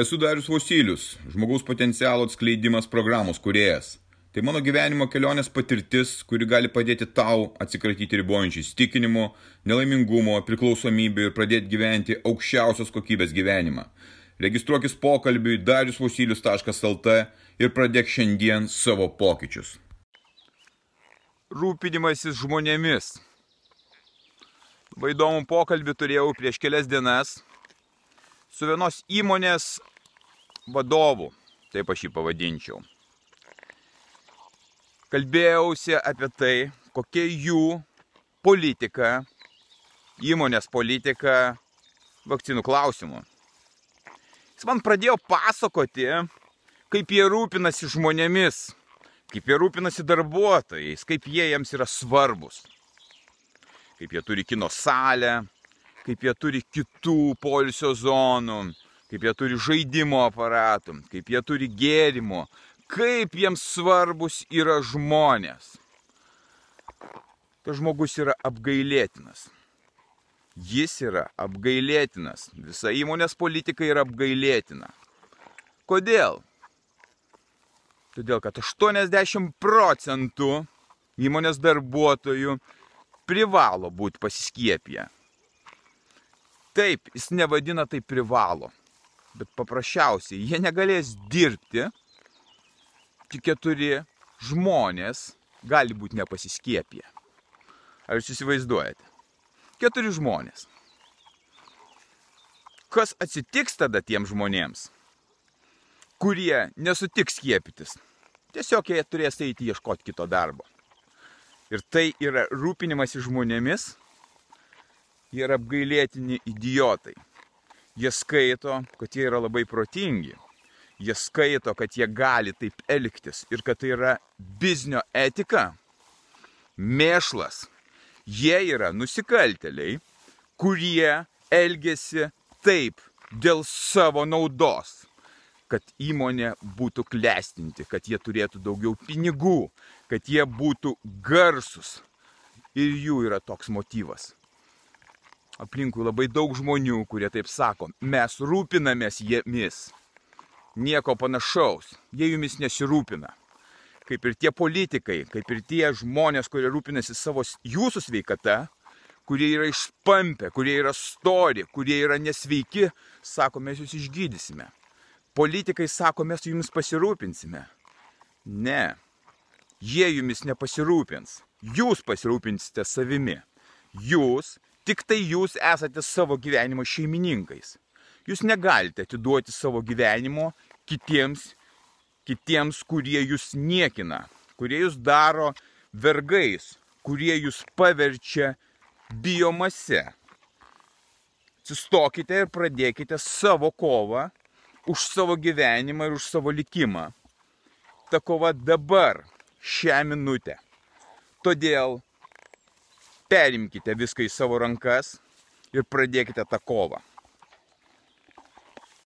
Esu Darius Vosilius, žmogaus potencialo atskleidimas programos kuriejas. Tai mano gyvenimo kelionės patirtis, kuri gali padėti tau atsikratyti ribojančių įstikinimų, nelaimingumo, priklausomybių ir pradėti gyventi aukščiausios kokybės gyvenimą. Registruokis pokalbiui dariusvosilius.lt ir pradėk šiandien savo pokyčius. Rūpinimasis žmonėmis. Labai įdomų pokalbį turėjau prieš kelias dienas su vienos įmonės vadovu, taip aš jį pavadinčiau. Kalbėjausi apie tai, kokia jų politika, įmonės politika vakcinų klausimų. Jis man pradėjo pasakoti, kaip jie rūpinasi žmonėmis, kaip jie rūpinasi darbuotojais, kaip jie jiems yra svarbus. Kaip jie turi kino salę, kaip jie turi kitų polisio zonų, kaip jie turi žaidimo aparatų, kaip jie turi gėrimų, kaip jiems svarbus yra žmonės. Tas žmogus yra apgailėtinas. Jis yra apgailėtinas. Visa įmonės politika yra apgailėtina. Kodėl? Todėl, kad 80 procentų įmonės darbuotojų privalo būti pasiskiepiję. Taip, jis nevadina tai privalo, bet paprasčiausiai jie negalės dirbti, tik keturi žmonės gali būti nepasiskiepę. Ar jūs įsivaizduojate? Keturi žmonės. Kas atsitiks tada tiems žmonėms, kurie nesutiks skiepytis? Tiesiog jie turės eiti ieškoti kito darbo. Ir tai yra rūpinimas žmonėmis, jie yra apgailėtini idiotai. Jie skaito, kad jie yra labai protingi. Jie skaito, kad jie gali taip elgtis ir kad tai yra biznio etika. Mėšlas. Jie yra nusikalteliai, kurie elgesi taip dėl savo naudos kad įmonė būtų klestinti, kad jie turėtų daugiau pinigų, kad jie būtų garsus. Ir jų yra toks motyvas aplinkui labai daug žmonių, kurie taip sako, mes rūpinamės jėmis. Nieko panašaus, jie jumis nesirūpina. Kaip ir tie politikai, kaip ir tie žmonės, kurie rūpinasi savo jūsų sveikata, kurie yra išpampę, kurie yra stori, kurie yra nesveiki, sako, mes jūs išgydysime. Politikai sako, mes jumis pasirūpinsime. Ne, jie jumis nepasirūpins. Jūs pasirūpinsite savimi. Jūs Tik tai jūs esate savo gyvenimo šeimininkais. Jūs negalite atiduoti savo gyvenimo kitiems, kitiems, kurie jūs niekina, kurie jūs daro vergais, kurie jūs paverčia biomase. Atsistokite ir pradėkite savo kovą už savo gyvenimą ir už savo likimą. Ta kova dabar, šią minutę. Todėl perimkite viską į savo rankas ir pradėkite tą kovą.